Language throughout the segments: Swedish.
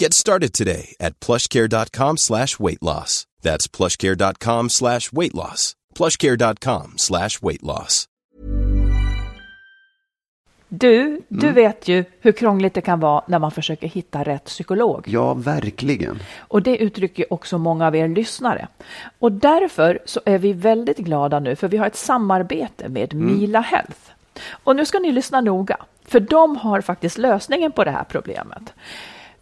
Get started today at plushcare.com slash weight loss. That's plushcare.com slash weight loss. plushcare.com slash weight loss. Du, du vet ju hur krångligt det kan vara när man försöker hitta rätt psykolog. Ja, verkligen. Och det uttrycker också många av er lyssnare. Och därför så är vi väldigt glada nu för vi har ett samarbete med Mila Health. Och nu ska ni lyssna noga, för de har faktiskt lösningen på det här problemet.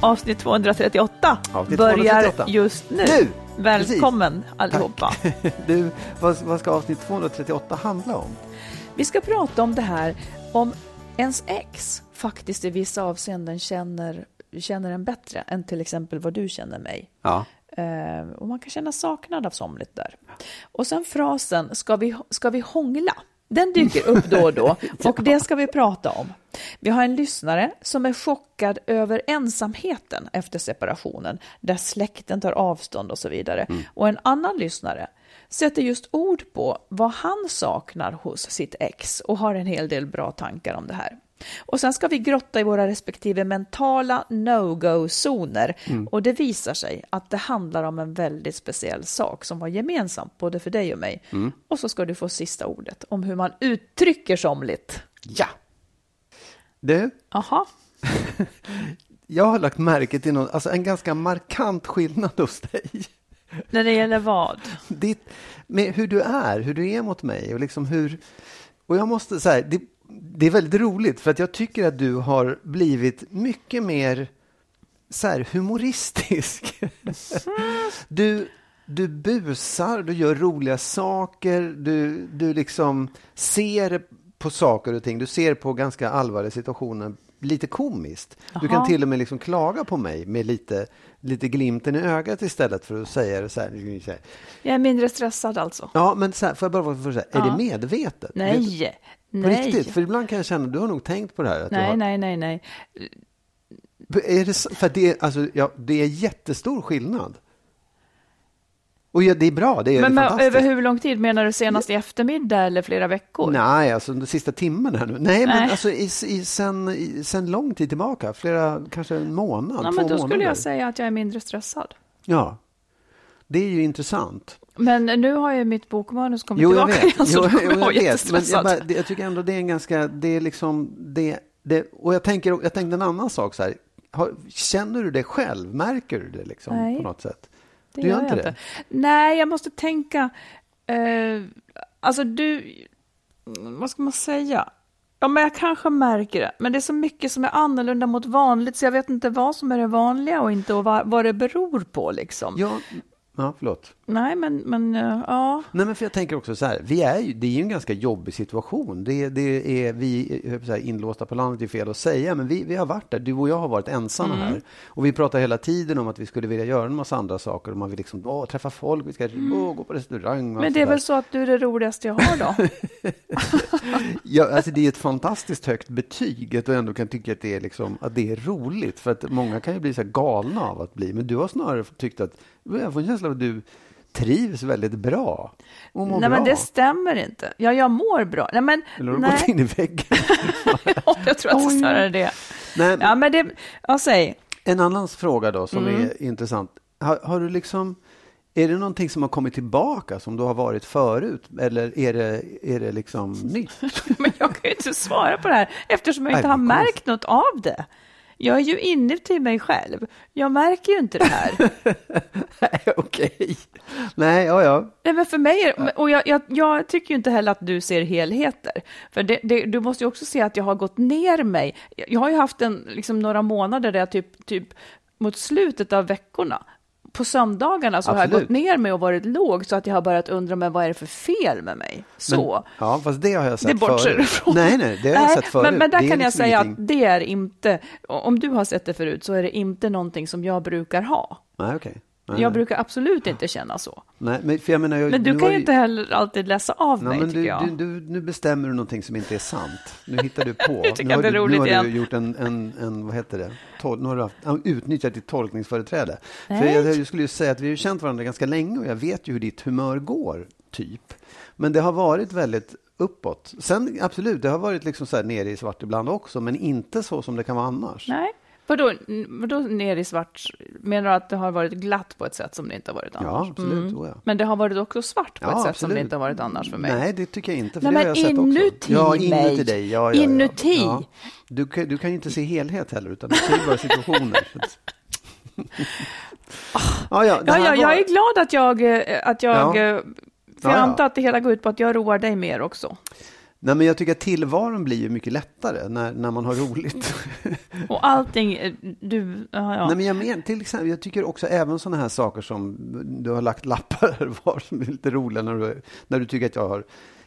Avsnitt 238 Avsnitt börjar 238. just nu. Nu! Välkommen Precis. allihopa. Du, vad, vad ska avsnitt 238 handla om? Vi ska prata om det här om ens ex faktiskt i vissa avseenden känner, känner en bättre än till exempel vad du känner mig. Ja. Eh, och man kan känna saknad av somligt där. Och sen frasen, ska vi, ska vi hångla? Den dyker upp då och då och det ska vi prata om. Vi har en lyssnare som är chockad över ensamheten efter separationen, där släkten tar avstånd och så vidare. Och en annan lyssnare sätter just ord på vad han saknar hos sitt ex och har en hel del bra tankar om det här. Och sen ska vi grotta i våra respektive mentala no-go-zoner. Och det visar sig att det handlar om en väldigt speciell sak som var gemensamt både för dig och mig. Och så ska du få sista ordet om hur man uttrycker somligt. Ja! Du, Aha. jag har lagt märke till någon, alltså en ganska markant skillnad hos dig. När det gäller vad? Ditt, med hur du är, hur du är mot mig och liksom hur... Och jag måste säga, det, det är väldigt roligt för att jag tycker att du har blivit mycket mer så här, humoristisk. Du, du busar, du gör roliga saker, du, du liksom ser på saker och ting, du ser på ganska allvarliga situationer lite komiskt. Du Jaha. kan till och med liksom klaga på mig med lite, lite glimten i ögat istället för att säga det så här. Jag är mindre stressad alltså. Ja, men så här, får jag bara vara säga, är Ja. det medvetet? Nej, På nej. riktigt? För ibland kan jag känna, du har nog tänkt på det här. Att Nej, har, nej, nej, nej. Är det, för det, alltså, ja, det är jättestor skillnad. Och ja, det är bra, det är Men med, fantastiskt. över hur lång tid? Menar du senast i eftermiddag eller flera veckor? Nej, alltså den sista timmen här nu. Nej, men Nej. alltså i, i, sen, i, sen lång tid tillbaka, flera, kanske en månad, Ja, två men då månader. skulle jag säga att jag är mindre stressad. Ja, det är ju intressant. Men nu har ju mitt bokmanus kommit Jo, jag tillbaka vet. igen, så Jo, kommer jo, jag vet. Men jag, bara, jag tycker ändå det är en ganska, det är liksom, det, det, och jag tänker, jag tänkte en annan sak så här. Har, känner du det själv? Märker du det liksom Nej. på något sätt? Det du gör gör inte det? Nej, jag måste tänka. Eh, alltså du, vad ska man säga? Ja, men jag kanske märker det. Men det är så mycket som är annorlunda mot vanligt, så jag vet inte vad som är det vanliga och inte och vad, vad det beror på liksom. Ja, ja, förlåt. Nej, men, men eh, ja. Nej, men för jag tänker också så här, vi är ju, det är ju en ganska jobbig situation. Det, det är, vi på att säga, inlåsta på landet, det är fel att säga, men vi, vi har varit där. Du och jag har varit ensamma Mm. här. Och vi pratar hela tiden om att vi skulle vilja göra en massa andra saker. Och man vill liksom, åh, träffa folk, vi ska åh, gå på restaurang. Och Mm. Men det är väl så att du är det roligaste jag har då? Ja, alltså det är ett fantastiskt högt betyg att du ändå kan tycka att det är, liksom, att det är roligt. För att många kan ju bli så här galna av att bli, men du har snarare tyckt att, jag får en känsla av att du trivs väldigt bra. Och mår Nej, bra. men det stämmer inte. Ja, jag mår bra. Nej, men, Eller har du gått nej. in i väggen? jag tror att det snarare är det. Nej, men Ja, men det, ja, säg. En annan fråga då som Mm. är intressant. Har, har du liksom, är det någonting som har kommit tillbaka som du har varit förut? Eller är det, är det liksom nytt? Men jag kan ju inte svara på det här eftersom jag Nej, inte har men märkt något av det. Jag är ju inuti mig själv. Jag märker ju inte det här. Nej, okej. Nej, ja, ja. Nej, men för mig är, och jag, jag, jag tycker ju inte heller att du ser helheter. För det, det, du måste ju också se att jag har gått ner mig. Jag har ju haft en, liksom, några månader där jag typ, typ mot slutet av veckorna på söndagarna så har jag Absolut. gått ner mig och varit låg så att jag har börjat undra men vad är det för fel med mig? Så. Men, ja, fast det har jag sett Det förut. ifrån. Nej, nej, det har jag sett förut. Men, men där Det kan jag liksom säga ingenting- att det är inte, om du har sett det förut så är det inte någonting som jag brukar ha. Nej, okej. Nej, Jag brukar absolut inte känna så. Nej, men för jag menar, jag, Men du nu kan ju inte heller alltid läsa av Nej, mig, men tycker du, jag. du, du, nu bestämmer du någonting som inte är sant. Nu hittar du på. Tycker nu har du, nu har igen. du gjort en, en, en, vad heter det, Tol, nu har du haft, ja, utnyttjat ditt tolkningsföreträde. För jag, jag skulle ju säga att vi har känt varandra ganska länge och jag vet ju hur ditt humör går, typ. Men det har varit väldigt uppåt. Sen absolut, det har varit liksom så här nere i svart ibland också, men inte så som det kan vara annars. Nej. Vadå, vadå ner i svart? Menar du att det har varit glatt på ett sätt som det inte har varit annars? Ja, absolut. Ja. Men det har varit också svart på Ja, ett sätt som absolut. det inte har varit annars för mig? Nej, det tycker jag inte. För Nej, det har men jag sett inuti också. Ja, inuti dig. Ja, ja. Inuti. Ja. Du, kan, du kan ju inte se helhet heller, utan du ser bara situationer. Att- ja, ja, var- jag är glad att jag, eh, att jag Ja. eh, för Ja, jag ja. antar att det hela går ut på att jag roar dig mer också. Nej, men jag tycker att tillvaron blir ju mycket lättare när, när man har roligt. Och allting, eh, du, ja, ja. Nej, men jag, men, till exempel, jag tycker också även sådana här saker som du har lagt lappar var som är lite roliga när du, när du tycker att jag har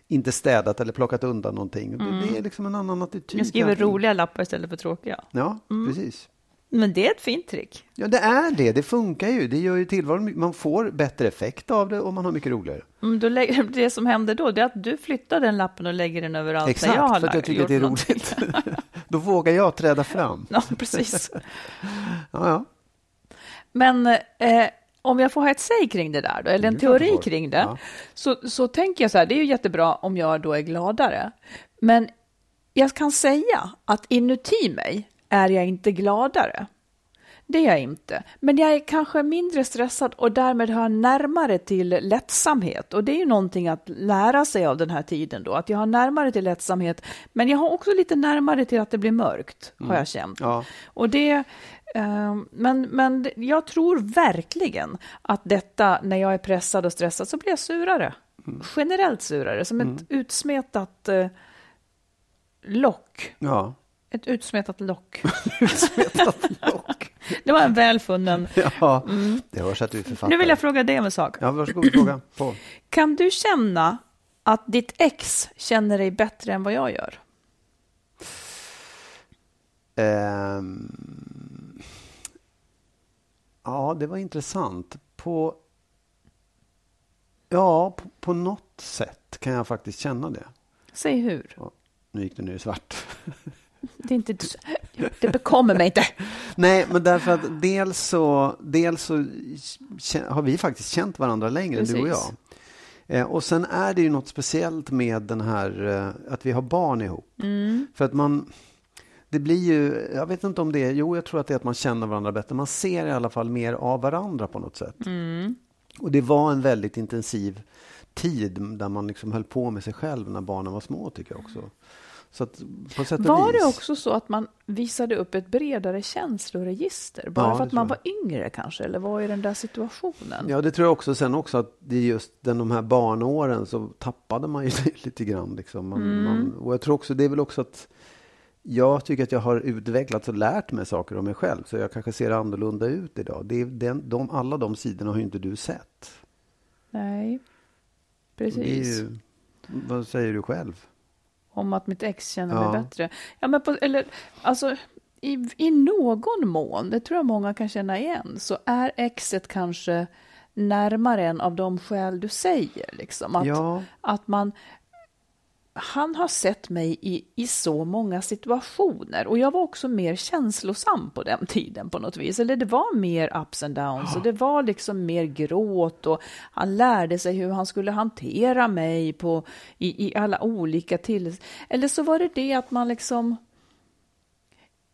inte städat eller plockat undan någonting. Det, det är liksom en annan attityd. jag skriver kanske. roliga lappar istället för tråkiga. Ja, precis. Men det är ett fint trick. Ja, det är det. Det funkar ju. Det gör ju tillvaron, man får bättre effekt av det och man har mycket roligare. Mm, då lägger, det som händer då det är att du flyttar den lappen och lägger den överallt där Exakt, jag har för att jag tycker att det är roligt. Då vågar jag träda fram. Ja, precis. Ja, ja. Men eh, om jag får ha ett säg kring det där, då, eller en teori kring det, Ja. så, så tänker jag så här, det är ju jättebra om jag då är gladare. Men jag kan säga att inuti mig är jag inte gladare. Det är jag inte. Men jag är kanske mindre stressad och därmed har jag närmare till lättsamhet. Och det är ju någonting att lära sig av den här tiden då, att jag har närmare till lättsamhet. Men jag har också lite närmare till att det blir mörkt, har jag känt. Ja. Och det, eh, men, men jag tror verkligen att detta, när jag är pressad och stressad, så blir jag surare. Generellt surare, som ett utsmetat eh, lock. ja. Ett utsmetat lock. Utsmetat lock. Det var en välfunnen. Ja, det hörs att du är författare. Nu vill jag fråga dig om en sak. Ja, varsågod, fråga på. Kan du känna att ditt ex känner dig bättre än vad jag gör? Ehm, ja, det var intressant. På, ja, på, på något sätt kan jag faktiskt känna det. Säg hur. Ja, nu gick det i svart. Det, är inte, det bekommer mig inte. Nej, men därför att dels så, dels så har vi faktiskt känt varandra längre Precis. du och jag. Eh, och sen är det ju något speciellt med den här eh, att vi har barn ihop. Mm. För att man, det blir ju, jag vet inte om det är, jo jag tror att det är att man känner varandra bättre. Man ser i alla fall mer av varandra på något sätt. Mm. Och det var en väldigt intensiv tid där man liksom höll på med sig själv när barnen var små tycker jag också. Så att, var det också så att man visade upp ett bredare känsloregister? Bara ja, för att man var yngre kanske? Eller vad är den där situationen? Ja, det tror jag också. Sen också att det är just den, de här barnåren så tappade man ju lite grann. Liksom. Man, mm. man, och jag tror också, det är väl också att jag tycker att jag har utvecklats och lärt mig saker om mig själv. Så jag kanske ser annorlunda ut idag. Det är den, de, alla de sidorna har ju inte du sett. Nej, precis. Ju, vad säger du själv? Om att mitt ex känner ja. mig bättre. Ja, men på, eller, alltså, i, I någon mån, det tror jag många kan känna igen, så är exet kanske närmare en av de skäl du säger. Liksom. Att, ja. att man han har sett mig i, i så många situationer. Och jag var också mer känslosam på den tiden på något vis. Eller det var mer ups and downs. Och det var liksom mer gråt. Och han lärde sig hur han skulle hantera mig på, i, i alla olika till... Eller så var det det att man liksom...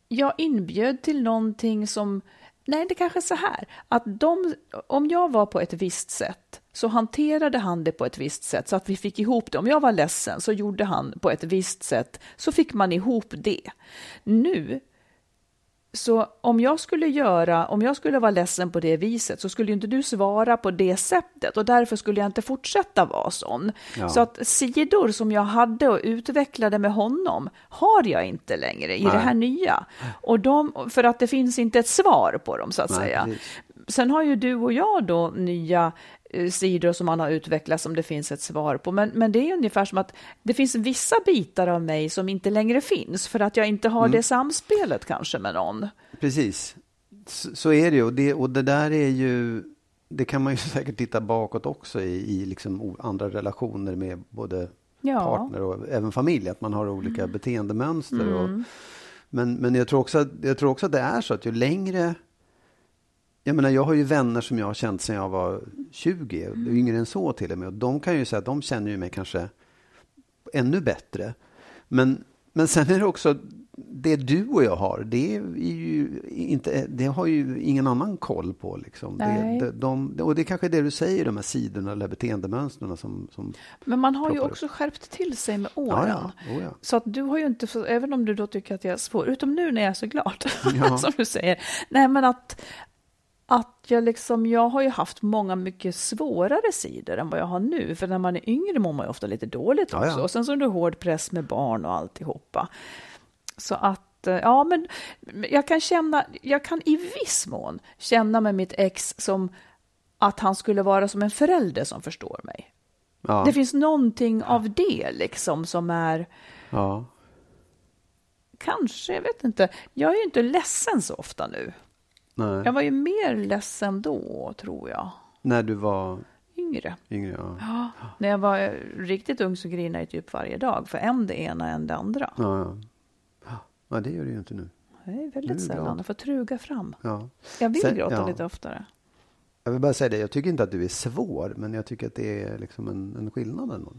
Jag inbjöd till någonting som Nej, det kanske är så här. Att de, om jag var på ett visst sätt så hanterade han det på ett visst sätt så att vi fick ihop det. Om jag var ledsen så gjorde han på ett visst sätt så fick man ihop det. Nu så om jag skulle göra, om jag skulle vara ledsen på det viset så skulle inte du svara på det sättet och därför skulle jag inte fortsätta vara sån. Ja. Så att sidor som jag hade och utvecklade med honom har jag inte längre i Nej. det här nya. Och de, för att det finns inte ett svar på dem så att Nej, säga. Precis. Sen har ju du och jag då nya sidor som man har utvecklat som det finns ett svar på. Men, men det är ungefär som att det finns vissa bitar av mig som inte längre finns för att jag inte har mm. det samspelet kanske med någon. Precis, så, så är det ju. Och det, och det där är ju, det kan man ju säkert titta bakåt också i, i liksom andra relationer med både ja. partner och även familj, att man har olika mm. beteendemönster. Mm. Och, men men jag, tror också, jag tror också att det är så att ju längre jag menar, jag har ju vänner som jag har känt sedan jag var 20, mm. yngre än så till och med. Och de kan ju säga att de känner ju mig kanske ännu bättre. Men, men sen är det också, det du och jag har, det, är ju inte, det har ju ingen annan koll på. Liksom. Det, de, de, och det är kanske det du säger, de här sidorna eller beteendemönstren som, som Men man har ju också upp. skärpt till sig med åren. Ja, ja. Oh, ja. Så att du har ju inte, även om du då tycker att jag är svår, utom nu när jag är så glad, som du säger. Nej, men att, att jag liksom, jag har ju haft många mycket svårare sidor än vad jag har nu. För när man är yngre mår man ju ofta lite dåligt också. Ja, ja. Och sen så är det hård press med barn och alltihopa. Så att, eh, ja men jag kan känna, jag kan i viss mån känna med mitt ex som att han skulle vara som en förälder som förstår mig. Ja. Det finns någonting av det liksom som är... Ja. Kanske, jag vet inte. Jag är ju inte ledsen så ofta nu. Nej. Jag var ju mer ledsen då, tror jag. När du var? Yngre. Yngre ja. ja. När jag var riktigt ung så grinade jag typ varje dag. För en det ena, en det andra. Ja, ja. ja det gör du ju inte nu. Är väldigt sällan. Jag får truga fram. Ja. Jag vill Sen, gråta ja. lite oftare. Jag vill bara säga det, jag tycker inte att du är svår, men jag tycker att det är liksom en, en skillnad. Ändå.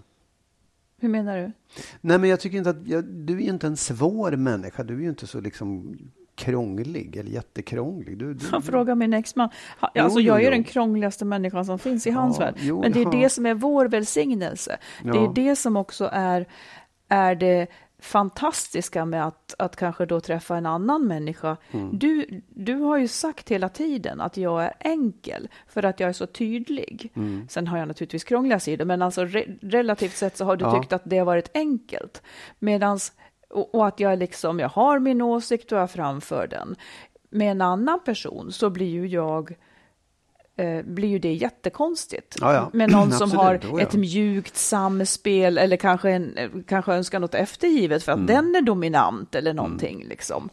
Hur menar du? Nej, men jag tycker inte att, jag, du är ju inte en svår människa. Du är ju inte så liksom krånglig eller jättekrånglig. Du, du, Han frågar min exman. Alltså, jo, jag är jo. den krångligaste människan som finns i hans ja, värld. Jo, Men det är ja. det som är vår välsignelse. Ja. Det är det som också är, är det fantastiska med att, att kanske då träffa en annan människa. Mm. Du, du har ju sagt hela tiden att jag är enkel för att jag är så tydlig. Mm. Sen har jag naturligtvis krångliga sidor, men alltså re, relativt sett så har du tyckt att det har varit enkelt. Medans och, och, att jag liksom, jag har min åsikt och jag framför den. Med en annan person så blir ju jag eh, blir ju det jättekonstigt. Ja, ja. Med någon som har oh, ja. ett mjukt samspel eller kanske, en, kanske önskar något eftergivet för att mm. den är dominant eller någonting. Mm. Liksom.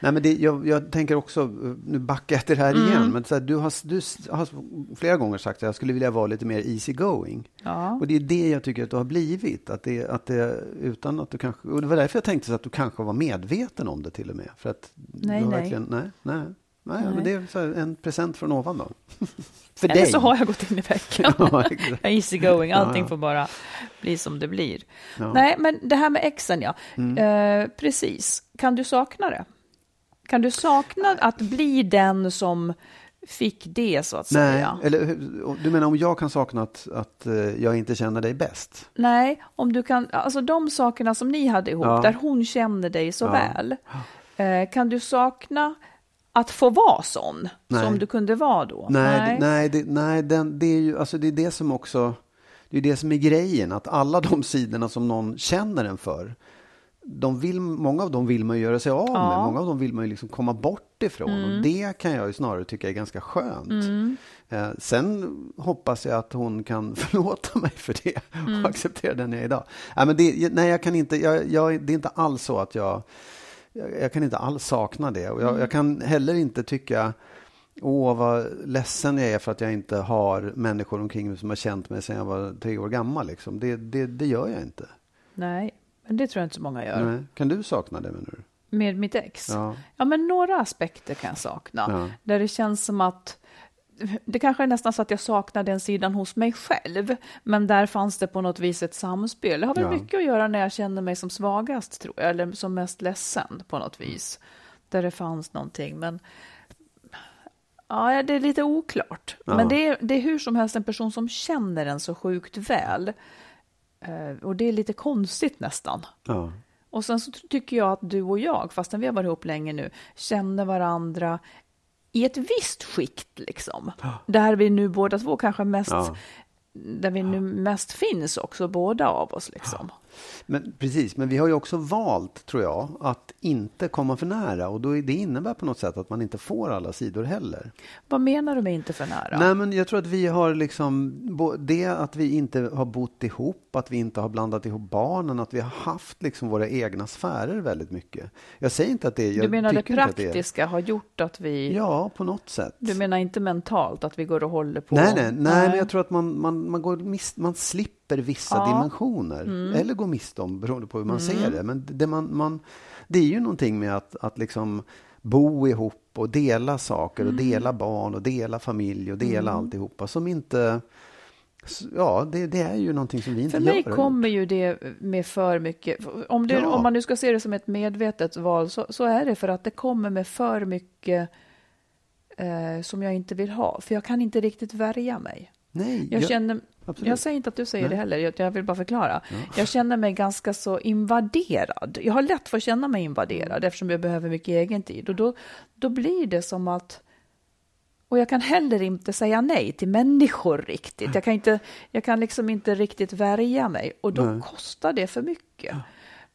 Nej, men det, jag, jag tänker också, nu backar jag till det här Mm. igen, men så här, du, har, du har flera gånger sagt att jag skulle vilja vara lite mer easy going. Ja. Och det är det jag tycker att du har blivit. Att det, att det, utan att du kanske, och det var därför jag tänkte så att du kanske var medveten om det till och med. För att Nej, nej. Verkligen, nej, nej. Nej, Nej. men det är en present från ovan då. För Eller dig. så har jag gått in i. Ja, exakt. Easy going, allting Ja, ja. får bara bli som det blir. Ja. Nej, men det här med exen, ja. Mm. Eh, precis. Kan du sakna det? Kan du sakna att bli den som fick det, så att Nej, säga? eller du menar om jag kan sakna att, att eh, jag inte känner dig bäst? Nej, om du kan, alltså de sakerna som ni hade ihop, Ja. där hon känner dig så Ja. väl, eh, kan du sakna att få vara sån, Nej. som du kunde vara då? Nej, nej. nej, det, nej den, det är ju alltså det är det som också det är det som är grejen, att alla de sidorna som någon känner en för, de vill, många av dem vill man ju göra sig av med, Ja. många av dem vill man ju liksom komma bort ifrån. Och det kan jag ju snarare tycka är ganska skönt. Eh, sen hoppas jag att hon kan förlåta mig för det och acceptera den jag är idag. Nej, men det, nej, jag kan inte, jag, jag, det är inte alls så att jag, jag, jag kan inte alls sakna det. Och jag, jag kan heller inte tycka Åh, vad ledsen jag är för att jag inte har människor omkring mig som har känt mig sedan jag var tre år gammal. Liksom. Det, det, det gör jag inte. Nej, men det tror jag inte så många gör. Nej. Kan du sakna det menar du? Med mitt ex? Ja. Ja, men några aspekter kan jag sakna. Ja. Där det känns som att det kanske är nästan så att jag saknar den sidan hos mig själv, men där fanns det på något vis ett samspel. Det har väl Ja. mycket att göra när jag känner mig som svagast, tror jag, eller som mest ledsen på något vis. Där det fanns någonting, men ja, det är lite oklart. Ja. Men det är, det är hur som helst en person som känner en så sjukt väl. Eh, Och det är lite konstigt nästan. Ja. Och sen så tycker jag att du och jag, fastän vi har varit ihop länge nu, känner varandra i ett visst skikt liksom. Där vi nu båda två kanske mest, Ja. där vi nu mest finns också, båda av oss liksom. Men, precis, men vi har ju också valt, tror jag, att inte komma för nära. Och då, är- det innebär på något sätt att man inte får alla sidor heller. Vad menar du med inte för nära? Nej, men jag tror att vi har liksom, det att vi inte har bott ihop, att vi inte har blandat ihop barnen, att vi har haft liksom våra egna sfärer väldigt mycket. Jag säger inte att det jag du menar det att det är- praktiska har gjort att vi... Ja, på något sätt. Du menar inte mentalt att vi går och håller på? Nej, nej, nej, men jag tror att man, man, man, går man slipper vissa Ja. dimensioner. Eller går miste om, beroende på hur man ser det. Men det, man, man, det är ju någonting med att, att liksom bo ihop och dela saker och dela barn och dela familj och dela alltihopa som inte... Ja, det, det är ju någonting som vi inte För mig gör. kommer ju det med för mycket, om, det, Ja. om man nu ska se det som ett medvetet val, så, så är det för att det kommer med för mycket eh, som jag inte vill ha. För jag kan inte riktigt värja mig. Nej, Jag, känner, absolut. jag säger inte att du säger Nej. det heller, jag, jag vill bara förklara. Jag känner mig ganska så invaderad. Jag har lätt för att känna mig invaderad eftersom jag behöver mycket egen tid. Och då, då blir det som att och jag kan heller inte säga nej till människor riktigt. Jag kan, inte, jag kan liksom inte riktigt värja mig och då Nej. kostar det för mycket.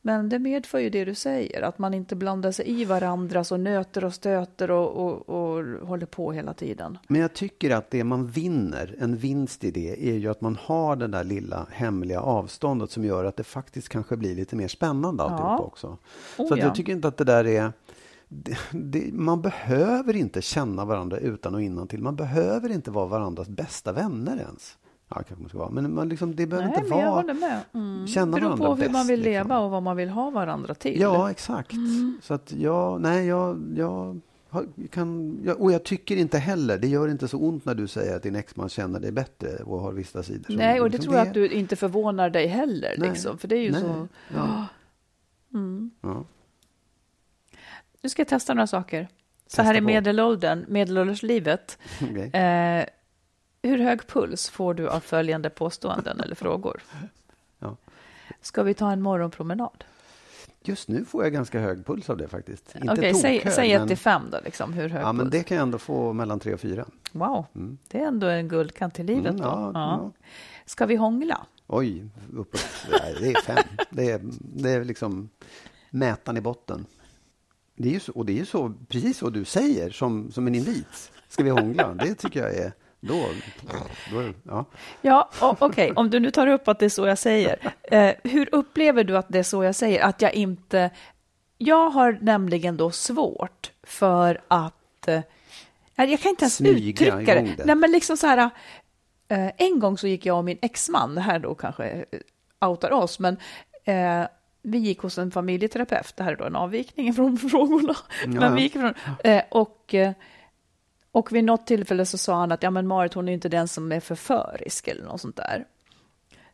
Men det medför ju det du säger, att man inte blandar sig i varandra och nöter och stöter och, och, och håller på hela tiden. Men jag tycker att det man vinner, en vinst i det, är ju att man har det där lilla hemliga avståndet som gör att det faktiskt kanske blir lite mer spännande alltihopa också. Oh, Så att ja. jag tycker inte att det där är... Det, det, man behöver inte känna varandra utan och innan till. Man behöver inte vara varandras bästa vänner ens. Ja, kanske man ska vara. Men man liksom, det behöver Nej, inte men jag vara... håller med. Mm. känna beror varandra på hur man bäst, vill liksom. leva och vad man vill ha varandra till. Ja, exakt. Så att jag, nej, jag, jag kan, jag, och jag tycker inte heller, det gör inte så ont när du säger att din exman känner dig bättre och har vissa sidor. Nej, och det liksom tror jag att du inte förvånar dig heller. Nej. Liksom, för det är ju Nej. så... Ja. Mm. Ja. Nu ska jag testa några saker. Så Testa här i medelåldern, medelålderslivet. Okej. Eh, hur hög puls får du av följande påståenden eller frågor? Ja. Ska vi ta en morgonpromenad? Just nu får jag ganska hög puls av det faktiskt. Inte Okej, säg, tokhög, säg 1 men, till 5 då, liksom, hur hög ja, men puls? det kan jag ändå få mellan tre och fyra. Wow, det är ändå en guldkant till livet Mm, då. ja, Ja. Ska vi hångla? Oj, uppåt. Nej, det är fem. Det är, det är liksom mätaren i botten. Det är ju så, och det är ju så, precis så du säger som, som en invit. Ska vi hångla? Det tycker jag är... Då, då ja. Ja, okej, om du nu tar upp att det är så jag säger. Eh, hur upplever du att det är så jag säger? Att jag inte jag har nämligen då svårt för att... Eh, jag kan inte ens Smyga uttrycka det. det. Nej, men liksom så här, eh, en gång så gick jag och min exman, det här då kanske eh, outar oss, men eh, vi gick hos en familjeterapeut, det här är då en avvikning från frågorna, men vi gick från, eh, och, och vid något tillfälle så sa han att ja, men Marit hon är inte den som är förförisk eller något sånt där.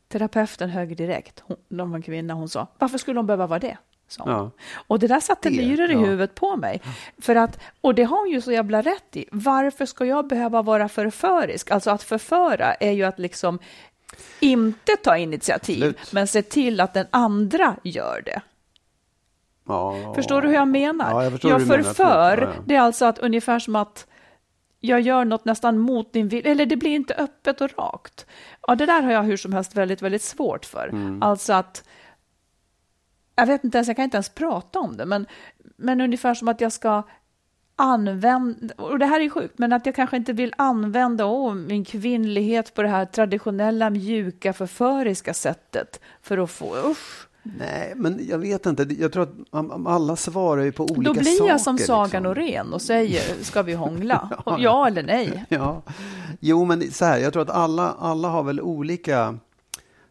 Terapeuten högg direkt, hon, de var kvinna, hon sa, varför skulle hon behöva vara det? Ja. Och det där satte myror i ja. huvudet på mig. För att, och det har hon ju så jävla rätt i. Varför ska jag behöva vara förförisk? Alltså att förföra är ju att liksom inte ta initiativ, Absolut. men se till att den andra gör det. Ja. Förstår du hur jag menar? Ja, jag menar, förför, ja. det är alltså att ungefär som att jag gör något nästan mot din vilja, eller det blir inte öppet och rakt. Ja, det där har jag hur som helst väldigt, väldigt svårt för. Mm. Alltså att, jag vet inte ens, jag kan inte ens prata om det, men, men ungefär som att jag ska använda, och det här är sjukt, men att jag kanske inte vill använda åh, min kvinnlighet på det här traditionella, mjuka, förföriska sättet för att få, usch. Nej, men jag vet inte. Jag tror att alla svarar ju på olika Då saker. blir jag som Saga liksom. Norén och säger, ska vi hångla? Och ja eller nej? Ja, jo, men så här, jag tror att alla, alla har väl olika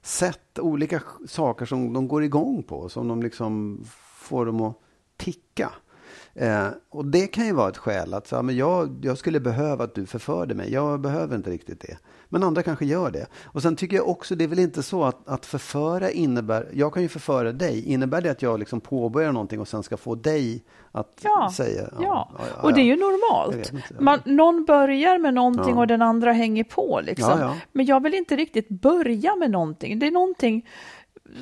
sätt, olika saker som de går igång på, som de liksom får dem att ticka. Eh, och det kan ju vara ett skäl att här, men jag, jag skulle behöva att du förförde mig. Jag behöver inte riktigt det. Men andra kanske gör det. Och sen tycker jag också, det är väl inte så att, att förföra innebär, jag kan ju förföra dig. Innebär det att jag liksom påbörjar någonting och sen ska få dig att Ja, säga? ja. och det är ju normalt. ja. Man, någon börjar med någonting Ja. och den andra hänger på. Liksom. Ja, ja. Men jag vill inte riktigt börja med någonting. Det är någonting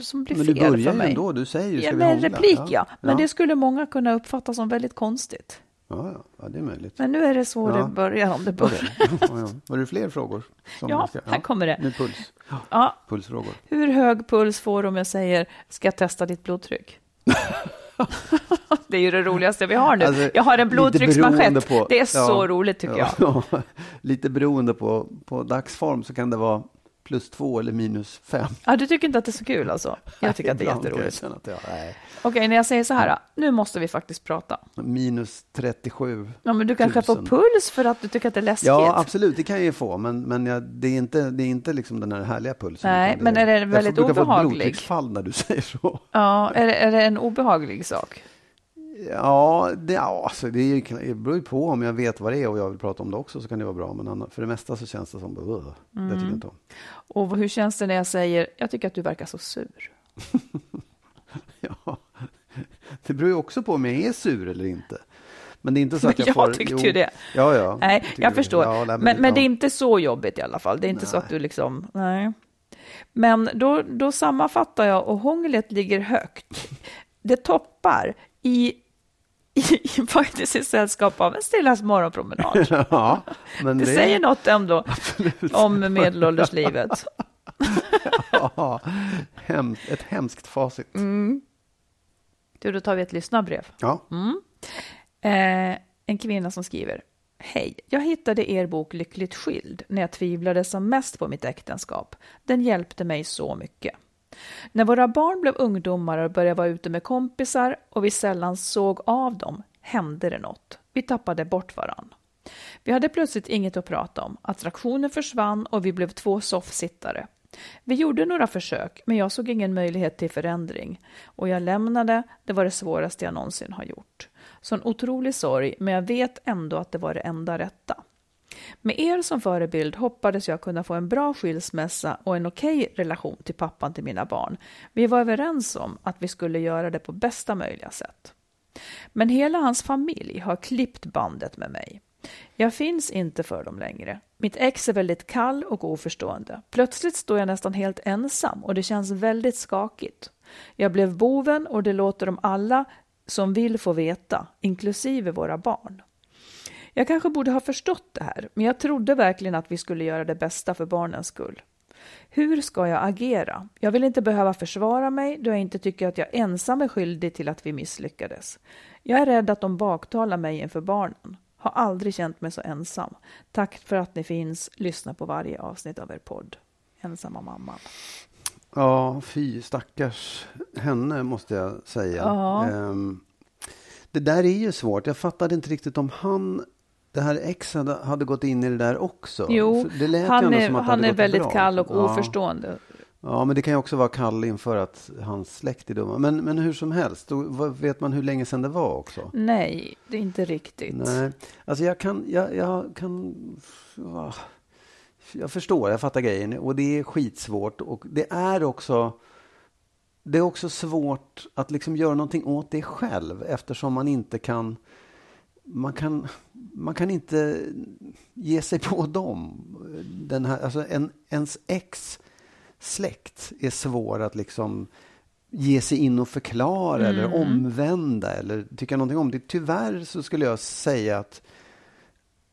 som blir Men du fel för börjar ju mig. ändå, du säger ju ska Ja, vi med en hångla? replik, ja. Men ja. det skulle många kunna uppfatta som väldigt konstigt. Ja, ja, ja, det är möjligt. Men nu är det så Ja. det börjar, om det börjar. Ja, ja. Var det fler frågor? Ja, vi ska- här kommer det. Nu puls. Ja, Pulsfrågor. hur hög puls får du om jag säger, ska jag testa ditt blodtryck? det är ju det roligaste vi har nu. Alltså, jag har en blodtrycksmanschett. på- Det är så ja, roligt tycker ja, jag. ja. Lite beroende på, på dagsform så kan det vara plus två eller minus fem. Ja, du tycker inte att det är så kul alltså? Jag tycker att det är jag jätteroligt. känna Att jag, nej. Okej, när jag säger så här, nu måste vi faktiskt prata. Minus 37. Ja, men du kanske får puls för att du tycker att det är läskigt? Ja, absolut, det kan jag ju få, men, men jag, det är inte, det är inte liksom den här härliga pulsen. Nej, men är det jag väldigt brukar få ett blodtrycksfall när du säger så. Ja, är det, är det en obehaglig sak? Ja, det, ja alltså, det, är, det beror ju på om jag vet vad det är och jag vill prata om det också så kan det vara bra. Men för det mesta så känns det som, uh, det Mm. tycker jag inte om. Och hur känns det när jag säger, jag tycker att du verkar så sur? Ja. Det beror ju också på om jag är sur eller inte. Men det är inte så att Men jag, jag får... tyckte ju det. Ja, ja. Nej, jag det. förstår. Ja, nej, men, men, det är inte så jobbigt i alla fall. Det är inte så Nej. att du liksom, nej. Men då, då sammanfattar jag och hånglet ligger högt. Det toppar i, i, faktiskt i sällskap av en stilla morgonpromenad. ja, Det, det, säger något ändå om medelålderslivet. Ja, hem, ett hemskt facit. Mm. Du, då tar vi ett lyssnarbrev. Ja. Eh, en kvinna som skriver. Hej, jag hittade er bok Lyckligt skild när jag tvivlade som mest på mitt äktenskap. Den hjälpte mig så mycket. När våra barn blev ungdomar och började vara ute med kompisar och vi sällan såg av dem hände det något. Vi tappade bort varann. Vi hade plötsligt inget att prata om. Attraktionen försvann och vi blev två soffsittare. Vi gjorde några försök, men jag såg ingen möjlighet till förändring. Och jag lämnade, det var det svåraste jag någonsin har gjort. Sån otrolig sorg, men jag vet ändå att det var det enda rätta. Med er som förebild hoppades jag kunna få en bra skilsmässa och en okej relation till pappan till mina barn. Vi var överens om att vi skulle göra det på bästa möjliga sätt. Men hela hans familj har klippt bandet med mig. Jag finns inte för dem längre. Mitt ex är väldigt kall och oförstående. Plötsligt står jag nästan helt ensam och det känns väldigt skakigt. Jag blev boven och det låter de alla som vill få veta, inklusive våra barn. Jag kanske borde ha förstått det här, men jag trodde verkligen att vi skulle göra det bästa för barnens skull. Hur ska jag agera? Jag vill inte behöva försvara mig då jag inte tycker att jag ensam är skyldig till att vi misslyckades. Jag är rädd att de baktalar mig inför barnen. Har aldrig känt mig så ensam. Tack för att ni finns. Lyssna på varje avsnitt av er podd. Ensamma mamman. ja, fy stackars henne måste jag säga. Ja. Ehm, det där är ju svårt. Jag fattade inte riktigt om han, det här ex hade, gått in i det där också. Jo, han är, han är väldigt bra. kall och Ja. oförstående. Ja, men det kan ju också vara kall inför att hans släkt är dumma. Men, men hur som helst, då vet man hur länge sedan det var också? Nej, det är inte riktigt. Nej, alltså jag kan, jag, jag kan, jag förstår, jag fattar grejen och det är skitsvårt och det är också, det är också svårt att liksom göra någonting åt det själv eftersom man inte kan, man kan, man kan inte ge sig på dem. Den här, alltså en, ens ex släkt är svår att liksom ge sig in och förklara eller omvända eller tycka någonting om det. Tyvärr så skulle jag säga att,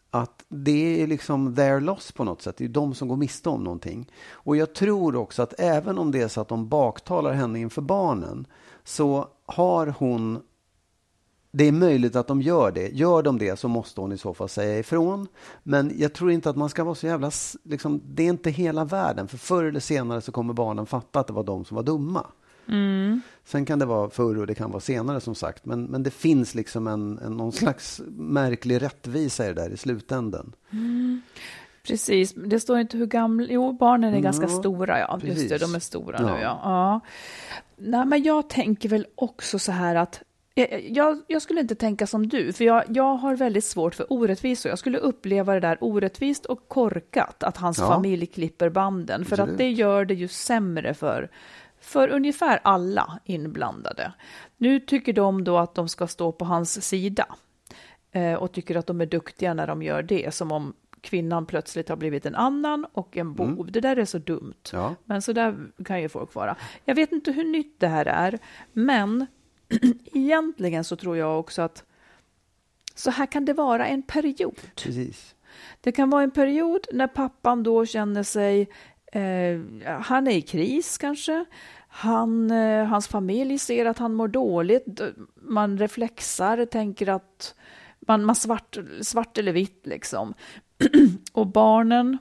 att det är liksom their loss på något sätt. Det är de som går miste om någonting. Och jag tror också att även om det är så att de baktalar henne inför barnen så har hon det är möjligt att de gör det. Gör de det så måste hon i så fall säga ifrån. Men jag tror inte att man ska vara så jävla... Liksom, det är inte hela världen. För förr eller senare så kommer barnen fatta att det var de som var dumma. Sen kan det vara förr och det kan vara senare som sagt. Men, men det finns liksom en, en, någon slags märklig rättvisa i det där i slutändan. Precis, det står inte hur gamla, jo barnen är ganska Ja, stora ja, just det, de är stora Ja. nu ja. ja. Nej men jag tänker väl också så här att eh, jag, jag skulle inte tänka som du, för jag, jag har väldigt svårt för orättvisor. Jag skulle uppleva det där orättvist och korkat, att hans Ja. familj klipper banden, för att Absolut. det gör det ju sämre för, för ungefär alla inblandade. Nu tycker de då att de ska stå på hans sida eh, och tycker att de är duktiga när de gör det, som om kvinnan plötsligt har blivit en annan och en bov. Det där är så dumt. Ja. Men så där kan ju folk vara. Jag vet inte hur nytt det här är, men egentligen så tror jag också att så här kan det vara en period. Precis. Det kan vara en period när pappan då känner sig, eh, han är i kris kanske, han, eh, hans familj ser att han mår dåligt, man reflexar, tänker att man, man svart, svart eller vitt liksom. Och barnen,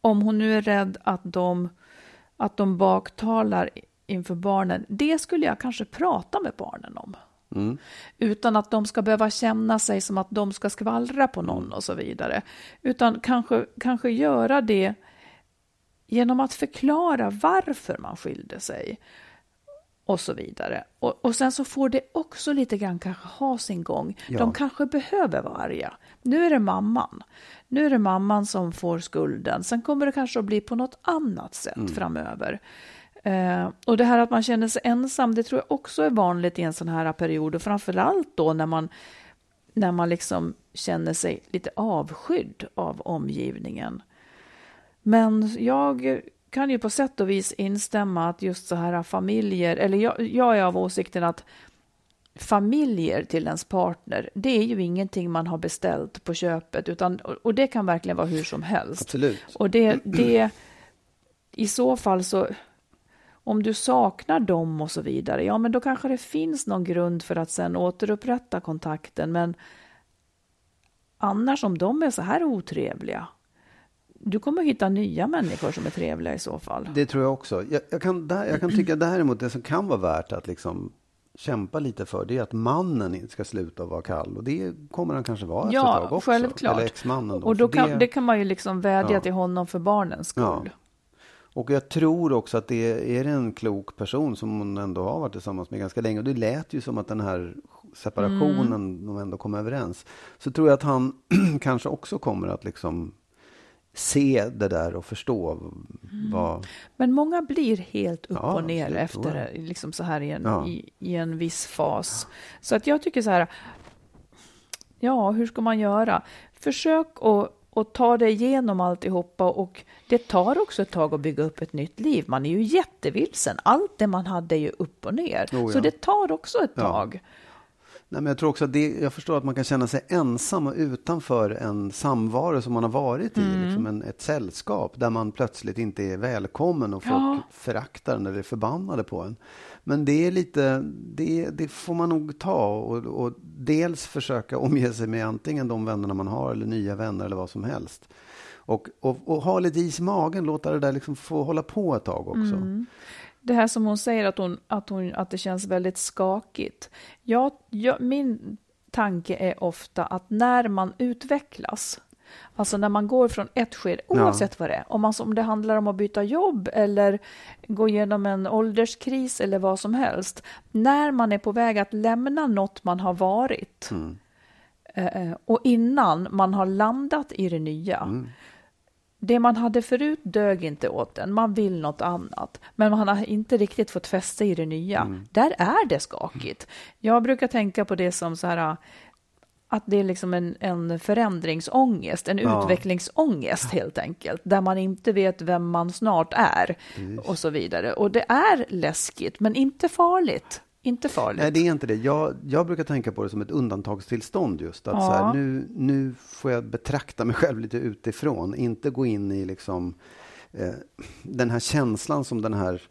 om hon nu är rädd att de, att de baktalar inför barnen, det skulle jag kanske prata med barnen om. Mm. Utan att de ska behöva känna sig som att de ska skvallra på någon och så vidare. Utan kanske, kanske göra det genom att förklara varför man skilde sig. Och så vidare. Och, och sen så får det också lite grann kanske ha sin gång. Ja. De kanske behöver vara arga. Nu är det mamman. Nu är det mamman som får skulden. Sen kommer det kanske att bli på något annat sätt framöver. Eh, och det här att man känner sig ensam, det tror jag också är vanligt i en sån här period. Och framförallt då när man, när man liksom känner sig lite avskydd av omgivningen. Men jag kan ju på sätt och vis instämma att just så här familjer, eller jag, jag är av åsikten att familjer till ens partner, det är ju ingenting man har beställt på köpet, utan, och, det kan verkligen vara hur som helst. Absolut. Och det, det, i så fall så, om du saknar dem och så vidare, ja men då kanske det finns någon grund för att sen återupprätta kontakten, men annars om de är så här otrevliga, du kommer hitta nya människor som är trevliga i så fall. Det tror jag också. Jag, jag, kan, där, jag kan tycka däremot det som kan vara värt att liksom kämpa lite för det är att mannen ska sluta vara kall. Och det kommer han kanske vara efter ett tag Ja, också. självklart. Eller exmannen då. Och då kan, det- det kan man ju liksom vädja Ja. till honom för barnens skull. Ja. Och jag tror också att det är en klok person som hon ändå har varit tillsammans med ganska länge. Och det lät ju som att den här separationen, Mm. de ändå kom överens. Så tror jag att han kanske också kommer att liksom se det där och förstå Mm. vad... Men många blir helt upp Ja, och ner absolut, efter liksom så här i en, Ja. i, i en viss fas. Så att jag tycker så här, ja, hur ska man göra? Försök att och ta dig igenom alltihopa och det tar också ett tag att bygga upp ett nytt liv. Man är ju jättevilsen. Allt det man hade är ju upp och ner. Oh, Så ja. det tar också ett Ja. tag. Nej, men jag tror också det, jag förstår att man kan känna sig ensam och utanför en samvaro som man har varit i, Mm. liksom en, ett sällskap där man plötsligt inte är välkommen och folk Ja. föraktar en eller är förbannade på en. Men det är lite, det, det får man nog ta och, och dels försöka omge sig med antingen de vännerna man har eller nya vänner eller vad som helst. Och, och, och ha lite is i magen, låta det där liksom få hålla på ett tag också. Mm. Det här som hon säger att, hon, att, hon, att det känns väldigt skakigt. Jag, jag, min tanke är ofta att när man utvecklas, alltså när man går från ett skede, oavsett ja. vad det är, om, man, om det handlar om att byta jobb eller gå igenom en ålderskris eller vad som helst, när man är på väg att lämna något man har varit mm. eh, och innan man har landat i det nya, mm det man hade förut dög inte åt en, man vill något annat. Men man har inte riktigt fått fäste i det nya. Mm. Där är det skakigt. Jag brukar tänka på det som så här, att det är liksom en, en förändringsångest, en ja. utvecklingsångest helt enkelt, där man inte vet vem man snart är mm. och så vidare. Och det är läskigt, men inte farligt. Inte farligt. Nej, det är inte det. Jag, jag brukar tänka på det som ett undantagstillstånd just. Att ja. så här, nu, nu får jag betrakta mig själv lite utifrån. Inte gå in i liksom eh, den här känslan som den här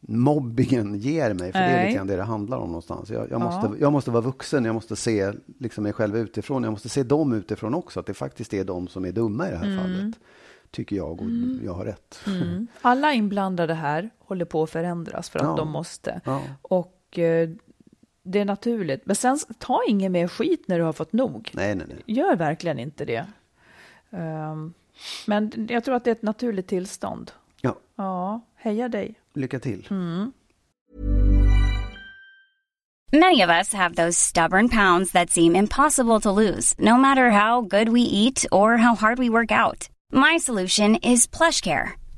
mobbingen ger mig. För Nej. det är lite grann det det handlar om någonstans. Jag, jag ja. måste, jag måste vara vuxen, jag måste se liksom mig själv utifrån. Jag måste se dem utifrån också. Att det faktiskt är de som är dumma i det här mm. fallet. Tycker jag och mm. jag har rätt. Mm. Alla inblandade här håller på att förändras för att ja. de måste. Ja. Och Eh, det är naturligt. Men sen, ta ingen mer skit när du har fått nog. Nej, nej, nej. Gör verkligen inte det. Um, men jag tror att det är ett naturligt tillstånd. Ja. Ja, heja dig. Lycka till. Mm. Many of us have those stubborn pounds that seem impossible to lose, no matter how good we eat or how hard we work out. My solution is plush care.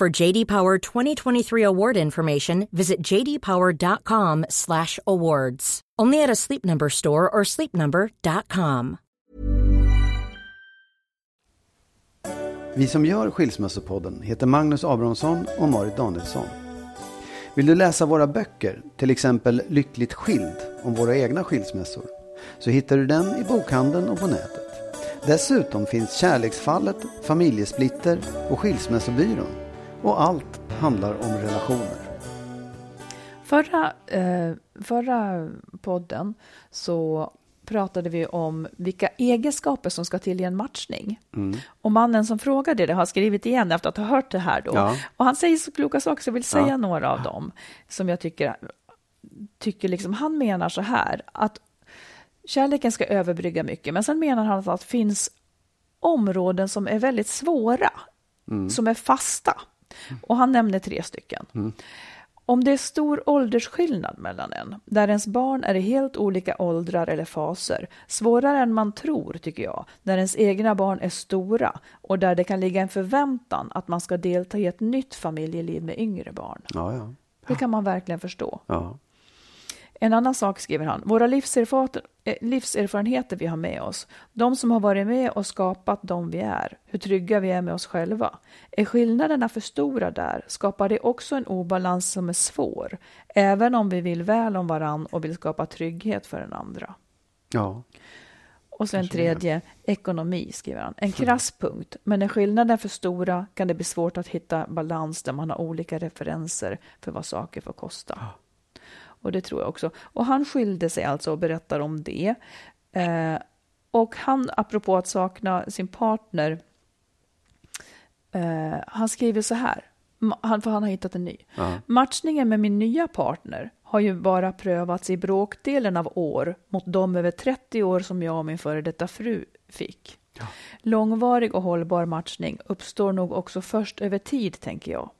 For JD Power 2023 award information, visit jdpower.com/awards. Only at a Sleep Number store or sleepnumber.com. Vi som gör Skilsmässopodden heter Magnus Abrahamsson och Marit Danielsson. Vill du läsa våra böcker, till exempel Lyckligt skild om våra egna skilsmässor, så hittar du den i bokhandeln och på nätet. Dessutom finns Kärleksfallet, Familjesplitter och Skilsmässobyrån och allt handlar om relationer. Förra, eh, förra podden så pratade vi om vilka egenskaper som ska till i en matchning. Mm. Och mannen som frågade det har skrivit igen efter att ha hört det här då. Ja. Och han säger så kloka saker, så jag vill säga ja. några av dem som jag tycker, tycker liksom, han menar så här, att kärleken ska överbrygga mycket, men sen menar han att det finns områden som är väldigt svåra, mm. som är fasta. Och han nämner tre stycken. Mm. Om det är stor åldersskillnad mellan en, där ens barn är i helt olika åldrar eller faser, svårare än man tror tycker jag, när ens egna barn är stora och där det kan ligga en förväntan att man ska delta i ett nytt familjeliv med yngre barn. Ja, ja. Det kan man verkligen förstå. Ja. En annan sak skriver han, våra eh, livserfarenheter vi har med oss, de som har varit med och skapat de vi är, hur trygga vi är med oss själva. Är skillnaderna för stora där skapar det också en obalans som är svår, även om vi vill väl om varann och vill skapa trygghet för den andra. Ja. Och sen tredje, ekonomi, skriver han. En krass punkt, men är skillnaden för stora kan det bli svårt att hitta balans där man har olika referenser för vad saker får kosta. Ja. Och det tror jag också. Och han skilde sig alltså och berättar om det. Eh, Och han, apropå att sakna sin partner, eh, han skriver så här, han, för han har hittat en ny. Matchningen med min nya partner har ju bara prövats i bråkdelen av år mot de över 30 år som jag och min före detta fru fick. Långvarig och hållbar matchning uppstår nog också först över tid, tänker jag.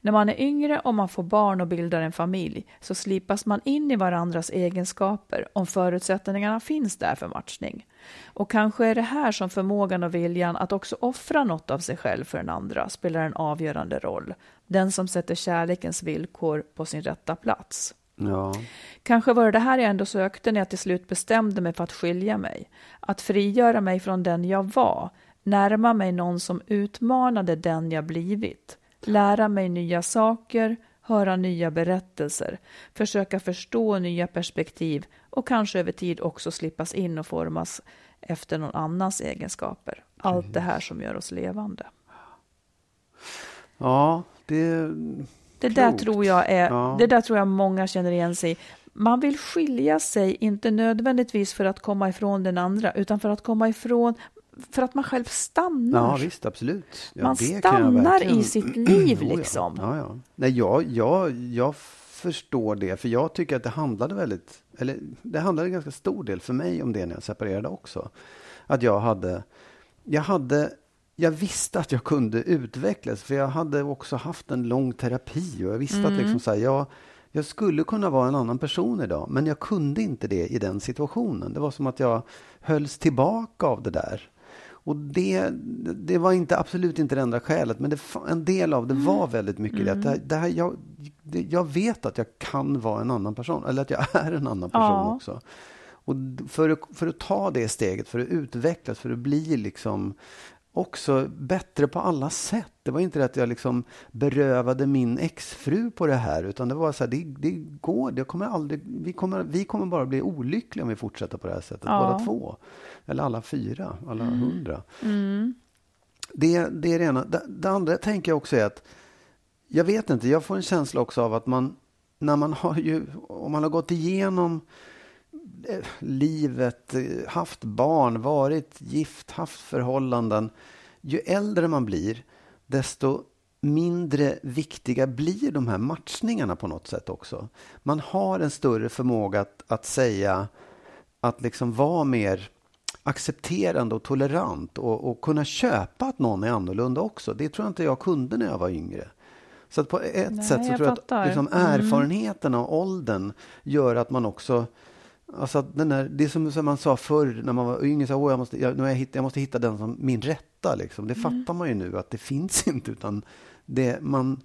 När man är yngre och man får barn och bildar en familj så slipas man in i varandras egenskaper om förutsättningarna finns där för matchning. Och kanske är det här som förmågan och viljan att också offra något av sig själv för den andra spelar en avgörande roll. Den som sätter kärlekens villkor på sin rätta plats. Ja. Kanske var det det här jag ändå sökte när jag till slut bestämde mig för att skilja mig. Att frigöra mig från den jag var, närma mig någon som utmanade den jag blivit, lära mig nya saker, höra nya berättelser, försöka förstå nya perspektiv och kanske över tid också slippas in och formas efter någon annans egenskaper. Allt det här som gör oss levande. ja, det... Det där, Klokt. tror jag är, Ja. det där tror jag många känner igen sig i. Man vill skilja sig, inte nödvändigtvis för att komma ifrån den andra, utan för att komma ifrån, för att man själv stannar. Ja, visst, absolut. Ja, Man stannar verkligen- i sitt liv, liksom. Ja, ja. Nej, jag, jag, jag förstår det, för jag tycker att det handlade väldigt, eller det handlade en ganska stor del för mig om det när jag separerade också. Att jag hade, jag hade, jag visste att jag kunde utvecklas, för jag hade också haft en lång terapi och jag visste att Mm. liksom så här, jag, jag skulle kunna vara en annan person idag, men jag kunde inte det i den situationen. Det var som att jag hölls tillbaka av det där. Och det, det var inte, absolut inte det enda skälet, men det, en del av det var väldigt mycket det. att Det, det här, jag, det. Jag vet att jag kan vara en annan person, eller att jag är en annan person Ja. också. Och för, för att ta det steget, för att utvecklas, för att bli liksom också bättre på alla sätt. Det var inte det att jag liksom berövade min exfru på det här, utan det var så här, det, det går, det kommer aldrig, vi, kommer, vi kommer bara bli olyckliga om vi fortsätter på det här sättet, Ja. båda två. Eller alla fyra, alla hundra. Det, det är det ena. Det, det andra tänker jag också är att, jag vet inte, jag får en känsla också av att man, när man har ju, om man har gått igenom livet, eh, haft barn, varit gift, haft förhållanden. Ju äldre man blir, desto mindre viktiga blir de här matchningarna på något sätt också. Man har en större förmåga att, att säga, att liksom vara mer accepterande och tolerant och, och kunna köpa att någon är annorlunda också. Det tror jag inte jag kunde när jag var yngre. Så på ett Nej, sätt så jag tror jag att liksom Mm. erfarenheten och åldern gör att man också Alltså den där, det är som, som man sa förr när man var yngre, så, Åh, jag, måste, jag, har jag, måste hitta den som min rätta. Liksom. Det Mm. fattar man ju nu att det finns inte. utan det, man,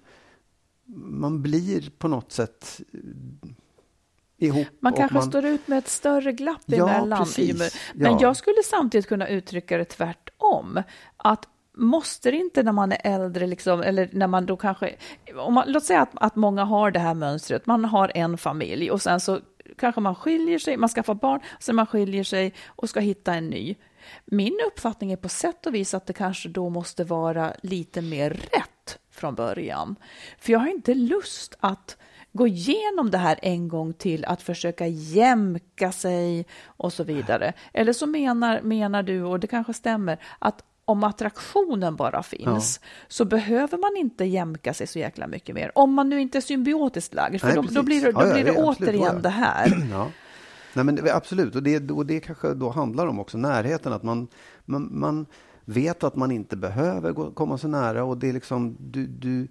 man blir på något sätt eh, ihop. Man kanske står ut med ett större glapp Ja, emellan. precis. Men Ja. jag skulle samtidigt kunna uttrycka det tvärtom. Att måste det inte när man är äldre, liksom, eller när man då kanske... Om man, låt säga att, att många har det här mönstret. Man har en familj och sen så kanske man skiljer sig, man skaffar barn, sen man skiljer sig och ska hitta en ny. Min uppfattning är på sätt och vis att det kanske då måste vara lite mer rätt från början. För jag har inte lust att gå igenom det här en gång till, att försöka jämka sig och så vidare. Eller så menar, menar du, och det kanske stämmer, att om attraktionen bara finns så behöver man inte jämka sig så jäkla mycket mer. Om man nu inte är symbiotiskt lagd, för Nej, då, då blir det, då Ja, ja, blir det återigen ja. det här. Ja. Nej, men absolut, och det, och det kanske då handlar om också närheten. Att man, man, man vet att man inte behöver gå, komma så nära. och det är liksom du, du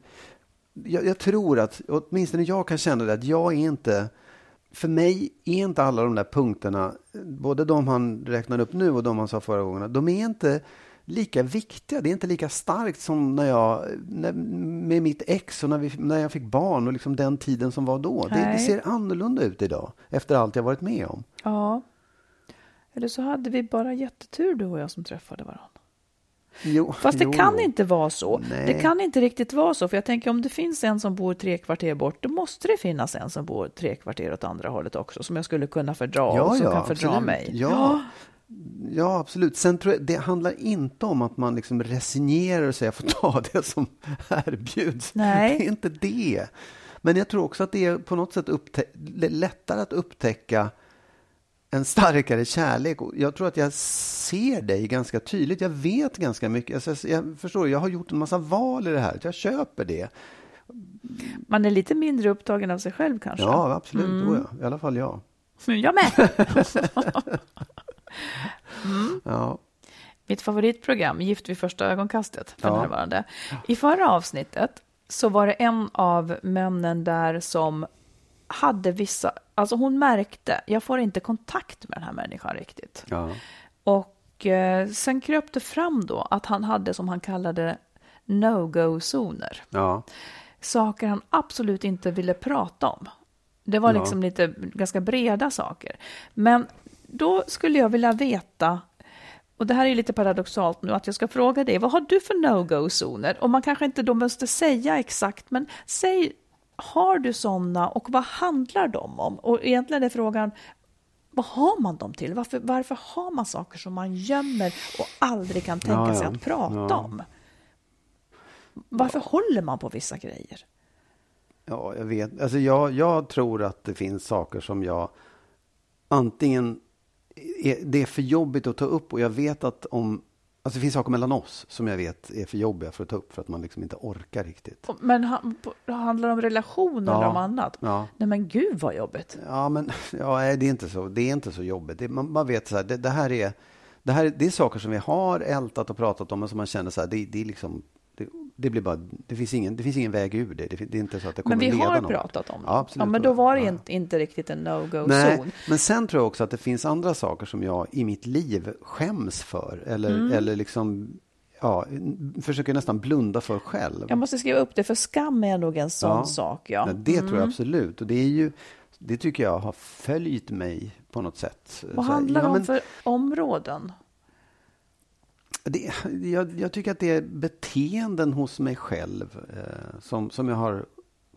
jag, jag tror att, åtminstone jag kan känna det, att jag är inte för mig är inte alla de där punkterna, både de han räknar upp nu och de han sa förra gången, de är inte lika viktiga. Det är inte lika starkt som när jag, när, med mitt ex och när, vi, när jag fick barn och liksom den tiden som var då. Det, det ser annorlunda ut idag efter allt jag varit med om. Ja. Eller så hade vi bara jättetur du och jag som träffade varandra. Jo, Fast det jo, kan inte vara så. Nej. Det kan inte riktigt vara så. För jag tänker om det finns en som bor tre kvarter bort, då måste det finnas en som bor tre kvarter åt andra hållet också, som jag skulle kunna fördra och som kan fördra absolut. mig. Ja, ja, absolut. Sen tror jag, det handlar inte om att man liksom resignerar och säger jag får ta det som erbjuds. Nej. Det är inte det. Men jag tror också att det är på något sätt lättare att upptäcka en starkare kärlek. Jag tror att jag ser dig ganska tydligt. Jag vet ganska mycket. Alltså, jag förstår, jag har gjort en massa val i det här. Jag köper det. Man är lite mindre upptagen av sig själv kanske. Ja, absolut. Mm. Ja. I alla fall jag. Jag med. Ja. Mitt favoritprogram, Gift vid första ögonkastet, för Ja. närvarande. I förra avsnittet så var det en av männen där som hade vissa... Alltså hon märkte, jag får inte kontakt med den här människan riktigt. Ja. Och eh, sen kröp det fram då att han hade, som han kallade no-go-zoner. Ja. Saker han absolut inte ville prata om. Det var Ja. liksom lite ganska breda saker. Men då skulle jag vilja veta, och det här är lite paradoxalt nu, att jag ska fråga dig, vad har du för no-go-zoner? Och man kanske inte då måste säga exakt, men säg, har du sådana och vad handlar de om? Och egentligen är frågan, vad har man dem till? Varför, varför har man saker som man gömmer och aldrig kan tänka Ja, sig ja. att prata Ja. om? Varför håller man på vissa grejer? Ja, jag vet. Alltså jag, jag tror att det finns saker som jag antingen... Det är för jobbigt att ta upp och jag vet att om... Alltså det finns saker mellan oss som jag vet är för jobbiga för att ta upp för att man liksom inte orkar riktigt. Men han- handlar det om relationer eller Ja. om annat? Ja. Nej men gud vad jobbigt. Ja, men ja, nej, det, är inte så, det är inte så jobbigt. Det, man, man vet så här, det, det här är... Det, här, är- det är saker som vi har ältat och pratat om, men som man känner så här, det, det är liksom... Det, blir bara, det finns, ingen, det finns ingen väg ur det. Det, det är inte så att det kommer Men vi leda har något. pratat om det. Ja, absolut. ja, men då var det Ja. inte, inte riktigt en no-go-zon. Men sen tror jag också att det finns andra saker som jag i mitt liv skäms för. Eller, Mm. eller liksom, ja, försöker nästan blunda för själv. Jag måste skriva upp det, för skam är nog en sån Ja. sak. Ja. Nej, Det tror Mm. jag absolut. Och det är ju, det tycker jag har följt mig på något sätt. Vad handlar det ja, om för områden? Det, jag, jag tycker att det är beteenden hos mig själv eh, som, som jag har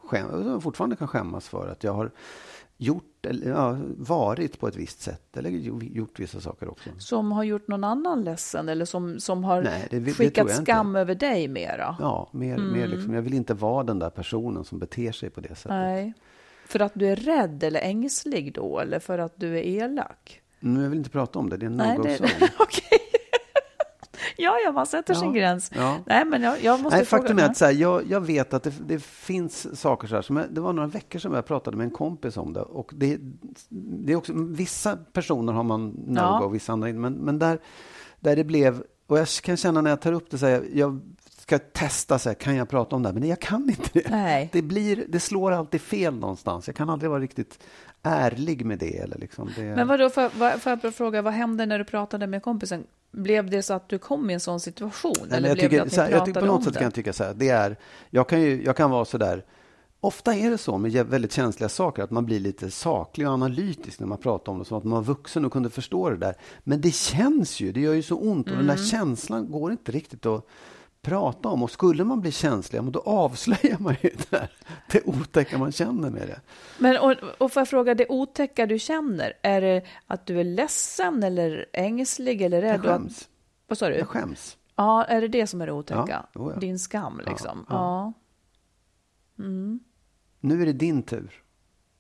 skäm, fortfarande kan skämmas för. Att jag har gjort, eller, ja, varit på ett visst sätt eller gjort vissa saker också. Som har gjort någon annan ledsen eller som, som har Nej, det- det skickat jag inte. skam över dig mera? Ja, mer, mer liksom, jag vill inte vara den där personen som beter sig på det sättet. Nej. För att du är rädd eller ängslig då, eller för att du är elak? Men jag vill inte prata om det, det är en Nej, no-go det- zone. Okej. Ja, ja, man sätter sin Ja, gräns. ja. Nej, men jag, jag måste Nej, fråga. faktum är att så här, jag, jag vet att det, det finns saker så här, som jag, det var några veckor som jag pratade med en kompis om det. Och det, det är också, vissa personer har man no-go, Ja. vissa andra inte. Men, men där, där det blev, och jag kan känna när jag tar upp det så här, jag ska testa, så här, kan jag prata om det här? Men jag kan inte det. Nej. Det, blir, det slår alltid fel någonstans. Jag kan aldrig vara riktigt ärlig med det. Eller liksom det Men vadå, får jag bara fråga, vad hände när du pratade med kompisen? Blev det så att du kom i en sån situation? Nej, eller jag blev tycker, det att ni här, jag tycker på något sätt det? kan jag tycka så här, det är, jag kan ju, jag kan vara så där, ofta är det så med väldigt känsliga saker att man blir lite saklig och analytisk när man pratar om det, som att man var vuxen och kunde förstå det där. Men det känns ju, det gör ju så ont och den Mm. där känslan går inte riktigt att prata om. Och skulle man bli känslig, då avslöjar man ju det, där, det otäcka man känner med det. Men, och, och får jag fråga, det otäcka du känner, är det att du är ledsen eller ängslig eller rädd? Jag skäms. Vad sa du? Jag skäms. Ja, är det det som är det otäcka? Ja. Din skam liksom? Ja, Ja. ja. Nu är det din tur.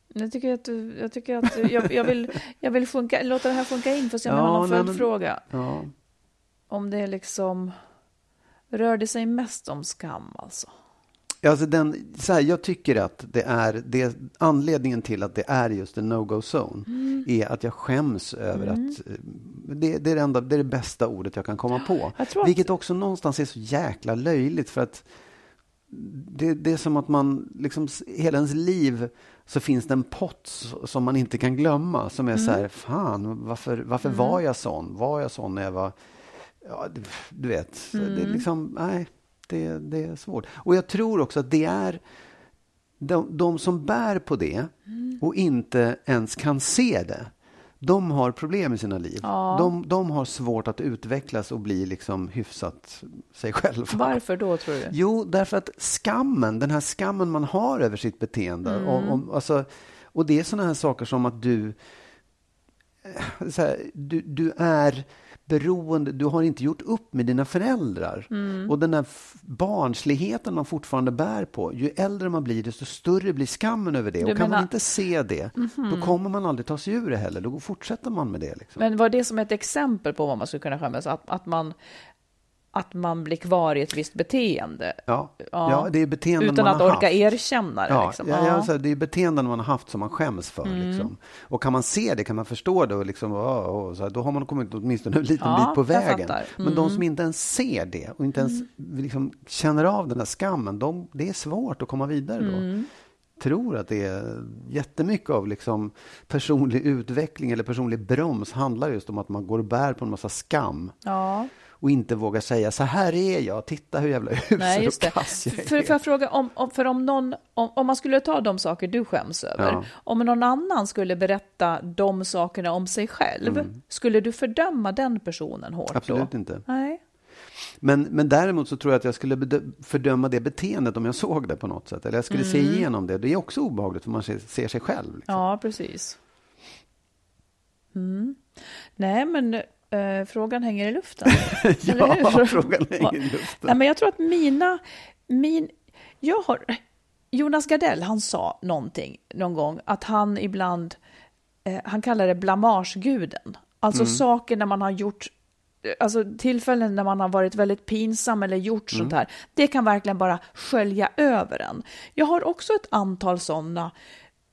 Jag tycker att, du, jag, tycker att du, jag, jag vill, jag vill sjunka, låta det här sjunka in för att se om Ja, jag har någon följdfråga. Ja. Om det är liksom, rör det sig mest om skam alltså? Alltså den, så här, jag tycker att det är det, anledningen till att det är just en no-go zone Mm. är att jag skäms över att eh, det, det, är det, enda, det är det bästa ordet jag kan komma på. Tror att- Vilket också någonstans är så jäkla löjligt för att det, det är som att man liksom hela ens liv så finns det en pott som man inte kan glömma som är så Mm. här, fan, varför, varför var jag sån? Var jag sån när jag var Ja, du, vet, så det Mm. är liksom, nej, det, det är svårt. Och jag tror också att det är de, de som bär på det Mm. och inte ens kan se det. De har problem i sina liv. Ja. De, de har svårt att utvecklas och bli liksom hyfsat sig själva. Varför då tror du? Jo, därför att skammen, den här skammen man har över sitt beteende. Mm. Och, och, alltså, och det är sådana här saker som att du, eh, här, du, du är beroende, du har inte gjort upp med dina föräldrar. Mm. Och den där barnsligheten man fortfarande bär på, ju äldre man blir desto större blir skammen över det. Du och kan menar- Mhm. man inte se det, då kommer man aldrig ta sig ur det heller. Då fortsätter man med det. Liksom. Men var det som ett exempel på vad man skulle kunna skämmas? Att, att, man, att man blir kvar i ett visst beteende? Ja, Ja. ja. det är beteenden Utan man att har orka haft. erkänna det? Ja, liksom. ja, Ja. ja. Så det är beteenden man har haft som man skäms för. Mm. Liksom. Och kan man se det, kan man förstå det, och liksom, åh, så här, då har man kommit åtminstone en liten Ja, bit på vägen. Mm. Men de som inte ens ser det och inte ens liksom, känner av den här skammen, de, det är svårt att komma vidare då. Mm. tror att det är jättemycket av liksom personlig utveckling eller personlig broms handlar just om att man går och bär på en massa skam ja. Och inte vågar säga så här är jag, titta hur jävla usel Nej, just och kass jag är. För, för jag fråga, om, om, för om, någon, om, om man skulle ta de saker du skäms över, Ja. om någon annan skulle berätta de sakerna om sig själv, skulle du fördöma den personen hårt Mm. Absolut då? inte. Nej. Men, men däremot så tror jag att jag skulle fördöma det beteendet om jag såg det på något sätt. Eller jag skulle se igenom det. Det är också obehagligt för man ser, ser sig själv. Liksom. Ja, precis. Mm. Nej, men eh, frågan hänger i luften. Ja, frågan hänger i luften. Nej, men jag tror att mina... Min, jag har, Jonas Gardell, han sa någonting någon gång, att han ibland, eh, han kallar det blamageguden. Alltså Mm. saker när man har gjort, alltså tillfällen när man har varit väldigt pinsam eller gjort sånt Mm. här. Det kan verkligen bara skölja över en. Jag har också ett antal sådana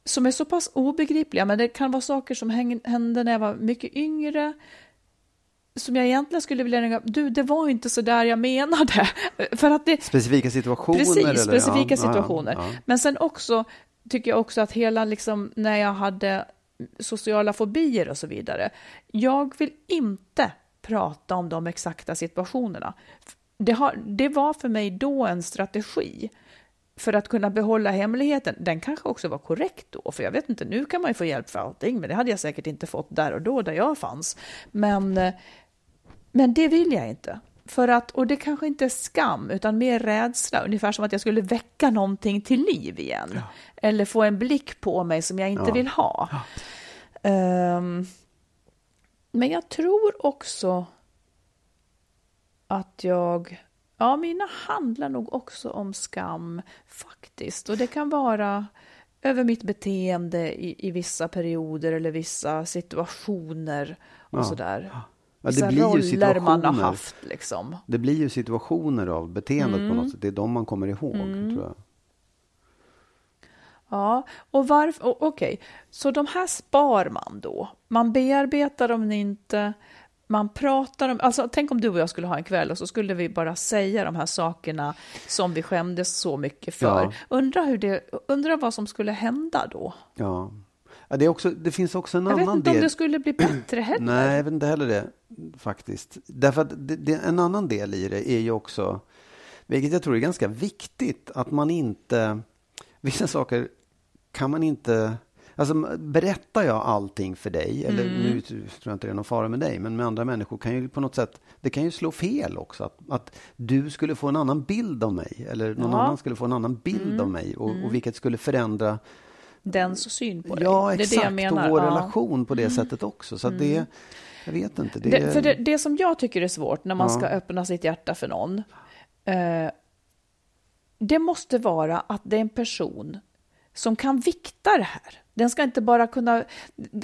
som är så pass obegripliga, men det kan vara saker som hände när jag var mycket yngre, som jag egentligen skulle vilja ringa, du det var inte så där jag menade. För att det, Specifika situationer? Precis, eller? specifika Ja, ja, situationer. ja. Men sen också tycker jag också att hela, liksom, när jag hade sociala fobier och så vidare, jag vill inte prata om de exakta situationerna. Det, har, det var för mig då en strategi för att kunna behålla hemligheten. Den kanske också var korrekt då, för jag vet inte, nu kan man ju få hjälp för allting, men det hade jag säkert inte fått där och då, där jag fanns. Men, eh, men det vill jag inte. För att, och det kanske inte är skam, utan mer rädsla. Ungefär som att jag skulle väcka någonting till liv igen. Eller få en blick på mig som jag inte Ja. vill ha. Ehm, men jag tror också att jag... Ja, mina handlar nog också om skam faktiskt. Och det kan vara över mitt beteende i, i vissa perioder eller vissa situationer och Ja. sådär. Ja, det blir ju roller man har situationer. haft liksom. Det blir ju situationer av beteendet Mm. på något sätt. Det är de man kommer ihåg, tror jag. Ja, och varför, okej, så de här spar man då? Man bearbetar dem inte, man pratar om, alltså tänk om du och jag skulle ha en kväll och så skulle vi bara säga de här sakerna som vi skämdes så mycket för. Ja. Undra hur det, undra vad som skulle hända då? Ja. Det, är också, det finns också en Jag vet annan inte del. om det skulle bli bättre heller. Nej, jag vet inte heller det faktiskt. Därför att det, det, en annan del i det är ju också, vilket jag tror är ganska viktigt, att man inte, vissa saker kan man inte, alltså berättar jag allting för dig, eller Mm. nu tror jag inte det är någon fara med dig, men med andra människor kan ju på något sätt, det kan ju slå fel också, att, att du skulle få en annan bild av mig, eller någon Ja. annan skulle få en annan bild av mig, och, och vilket skulle förändra Dens syn på dig. Ja, det är exakt. det jag menar. Och vår Ja. Mm. relation på det sättet också. Så att det, jag vet inte. Det, Det, för det, det som jag tycker är svårt när man Ja. ska öppna sitt hjärta för någon, eh, det måste vara att det är en person som kan vikta det här. Den ska inte bara kunna,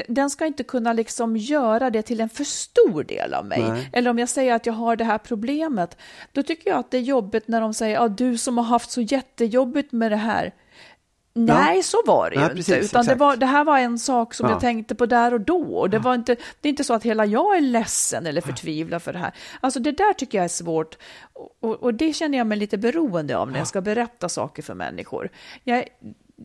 den ska inte kunna liksom göra det till en för stor del av mig. Nej. Eller om jag säger att jag har det här problemet, då tycker jag att det är jobbigt när de säger, ja du som har haft så jättejobbigt med det här. Nej, så var det ju Nej, inte. precis, utan det, var, det här var en sak som Ja. jag tänkte på där och då. Och det, var inte, det är inte så att hela jag är ledsen eller förtvivlad för det här. Alltså det där tycker jag är svårt. Och, och, och det känner jag mig lite beroende av när jag ska berätta saker för människor. Jag,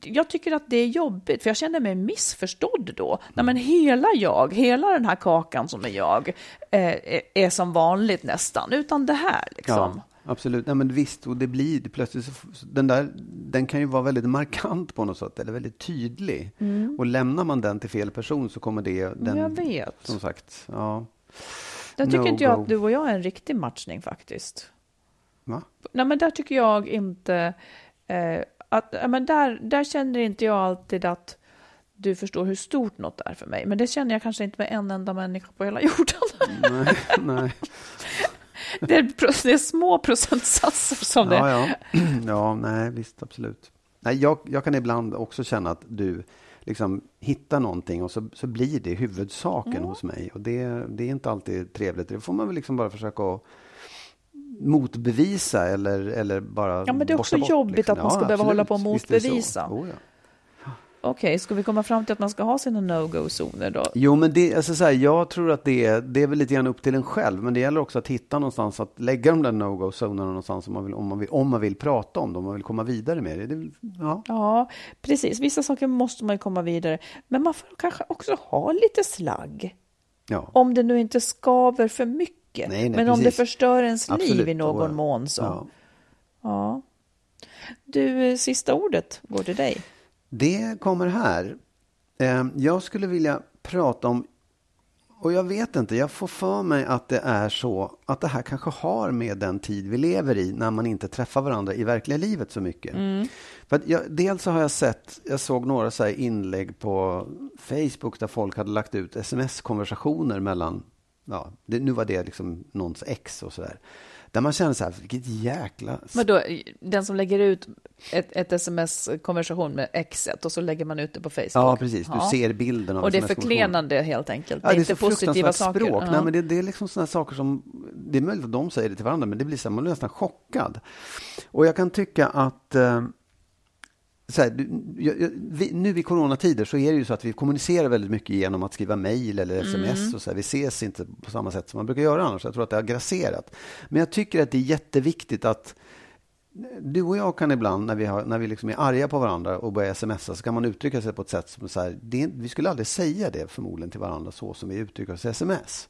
jag tycker att det är jobbigt, för jag känner mig missförstådd då. Nej, men hela jag, hela den här kakan som är jag, eh, är, som vanligt nästan, utan det här liksom. ja, absolut. Nej, men visst, och det blir plötsligt, så, den där, den kan ju vara väldigt markant på något sätt, eller väldigt tydlig. Och lämnar man den till fel person så kommer det, den, Mm. jag vet. som sagt, ja. Där tycker No inte jag go. att du och jag är en riktig matchning faktiskt. Va? Nej, men där tycker jag inte... Eh, att, men där, där känner inte jag alltid att du förstår hur stort något är för mig. Men det känner jag kanske inte med en enda människa på hela jorden. Nej, nej. Det är, det är små procentsatser som det Ja, ja. ja, nej, visst, absolut. Nej, jag, jag kan ibland också känna att du liksom hittar någonting och så, så blir det huvudsaken Mm. hos mig. Och det, det är inte alltid trevligt. Det får man väl liksom bara försöka att motbevisa eller, eller bara Ja, men det är också bort, jobbigt liksom. att man ska behöva absolut. hålla på och motbevisa. Oh, ja. Okej, ska vi komma fram till att man ska ha sina no-go-zoner då? Jo, men det, alltså så här, jag tror att det är, det är väl lite grann upp till en själv, men det gäller också att hitta någonstans att lägga de där no-go-zonerna någonstans om man, vill, om, man vill, om man vill prata om dem, om man vill komma vidare med det. det ja. Ja, precis. Vissa saker måste man ju komma vidare. Men man får kanske också ha lite slagg. Ja. Om det nu inte skaver för mycket. Nej, nej, men om det precis. förstör ens liv Absolut, i någon då- mån så. Ja. Ja. Du, eh, sista ordet går till dig. Det kommer här. Eh, Jag skulle vilja prata om, och jag vet inte, jag får för mig att det är så att det här kanske har med den tid vi lever i när man inte träffar varandra i verkliga livet så mycket. För att jag, dels så har jag sett, jag såg några så inlägg på Facebook där folk hade lagt ut sms-konversationer mellan, ja, det, nu var det liksom någons ex och sådär. Där man känner så här, vilket jäkla... Men då, den som lägger ut ett, ett sms-konversation med exet och så lägger man ut det på Facebook. Ja, precis. Du Ja. ser bilden av Och det är förklenande helt enkelt. Ja, det är inte positiva saker. språk. Ja. Nej, men det, det är liksom sådana saker som, det är möjligt att de säger det till varandra, men det blir så här, man blir nästan chockad. Och jag kan tycka att eh, så här, jag- jag- vi, nu i coronatider så är det ju så att vi kommunicerar väldigt mycket genom att skriva mejl eller sms. Mm. Och så här. Vi ses inte på samma sätt som man brukar göra annars. Jag tror att det har grasserat. Men jag tycker att det är jätteviktigt att du och jag kan ibland, när vi, har, när vi liksom är arga på varandra och börjar smsa, så kan man uttrycka sig på ett sätt som så här, det, vi skulle aldrig säga det förmodligen till varandra så som vi uttrycker oss i sms.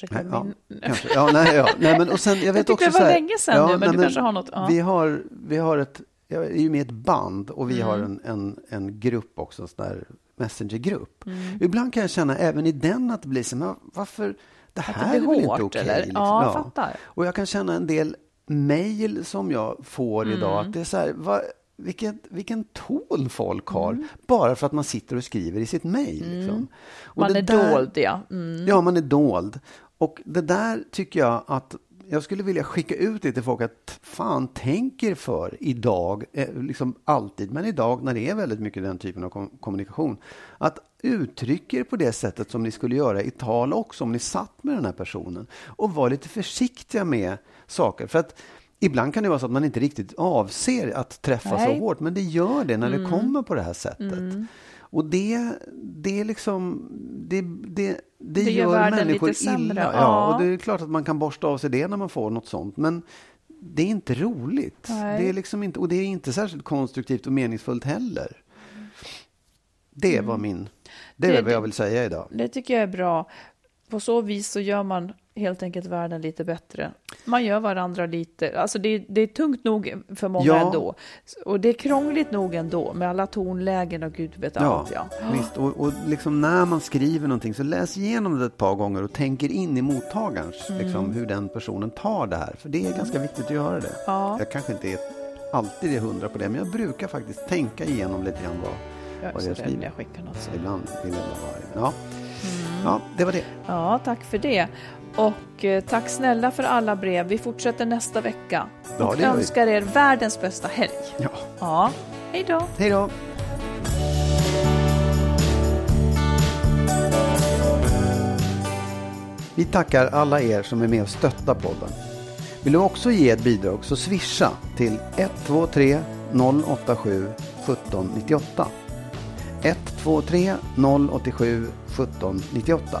Jag Nej, ja, kanske. Ja, nej, ja. nej, men och sen, jag vet tyckte också det var så här, länge sedan nu, men nej, du kanske har något, ja. Vi har, vi har ett, jag är ju med i ett band och vi Mm. har en, en, en grupp också, en sån där messengergrupp. Mm. Ibland kan jag känna även i den att det blir så, men varför, det här det är väl inte hårt, okej? eller? liksom. Ja, jag fattar. Och jag kan känna en del mejl som jag får Mm. idag, att det är så här, vad, vilken, vilken ton folk har, Mm. bara för att man sitter och skriver i sitt mejl. Liksom. Och Man är där- dold, ja. Mm. Ja, man är dold. Och det där tycker jag att jag skulle vilja skicka ut det till folk att fan, tänk er för idag, eh, liksom alltid, men idag när det är väldigt mycket den typen av kom- kommunikation, att uttrycka er på det sättet som ni skulle göra i tal också, om ni satt med den här personen. Och var lite försiktiga med saker. För att ibland kan det vara så att man inte riktigt avser att träffa så Nej. Mm. hårt, men det gör det när det kommer på det här sättet. Och det, det är liksom, det, det, det, Det gör gör människor lite sämre, illa. ja. Ja, och det är klart att man kan borsta av sig det när man får något sånt. Men det är inte roligt. Nej. Det är liksom inte, och det är inte särskilt konstruktivt och meningsfullt heller. Det var min, det är Mm. Det- vad jag vill säga idag. Det tycker jag är bra. På så vis så gör man helt enkelt världen lite bättre. Man gör varandra lite, alltså det, det är tungt nog för många Ja. ändå. Och det är krångligt nog ändå med alla tonlägen och gud vet Ja, allt. Ja. visst. Och, och liksom när man skriver någonting så läs igenom det ett par gånger och tänker in i mottagarens, Mm. liksom, hur den personen tar det här. För det är ganska viktigt att göra det. Ja. Jag kanske inte är alltid är hundra på det, men jag brukar faktiskt tänka igenom lite grann vad, Jag är vad så jag rädd skriver. jag skickar något. Ibland vill jag vara. Ja. ja, det var det. Ja, tack för det. Och eh, tack snälla för alla brev. Vi fortsätter nästa vecka. Ja, och önskar er världens bästa helg. Ja. Ja, hej då. Hej då! Vi tackar alla er som är med och stöttar podden. Vill du också ge ett bidrag så swisha till 123 087 1798. 123 087 1798.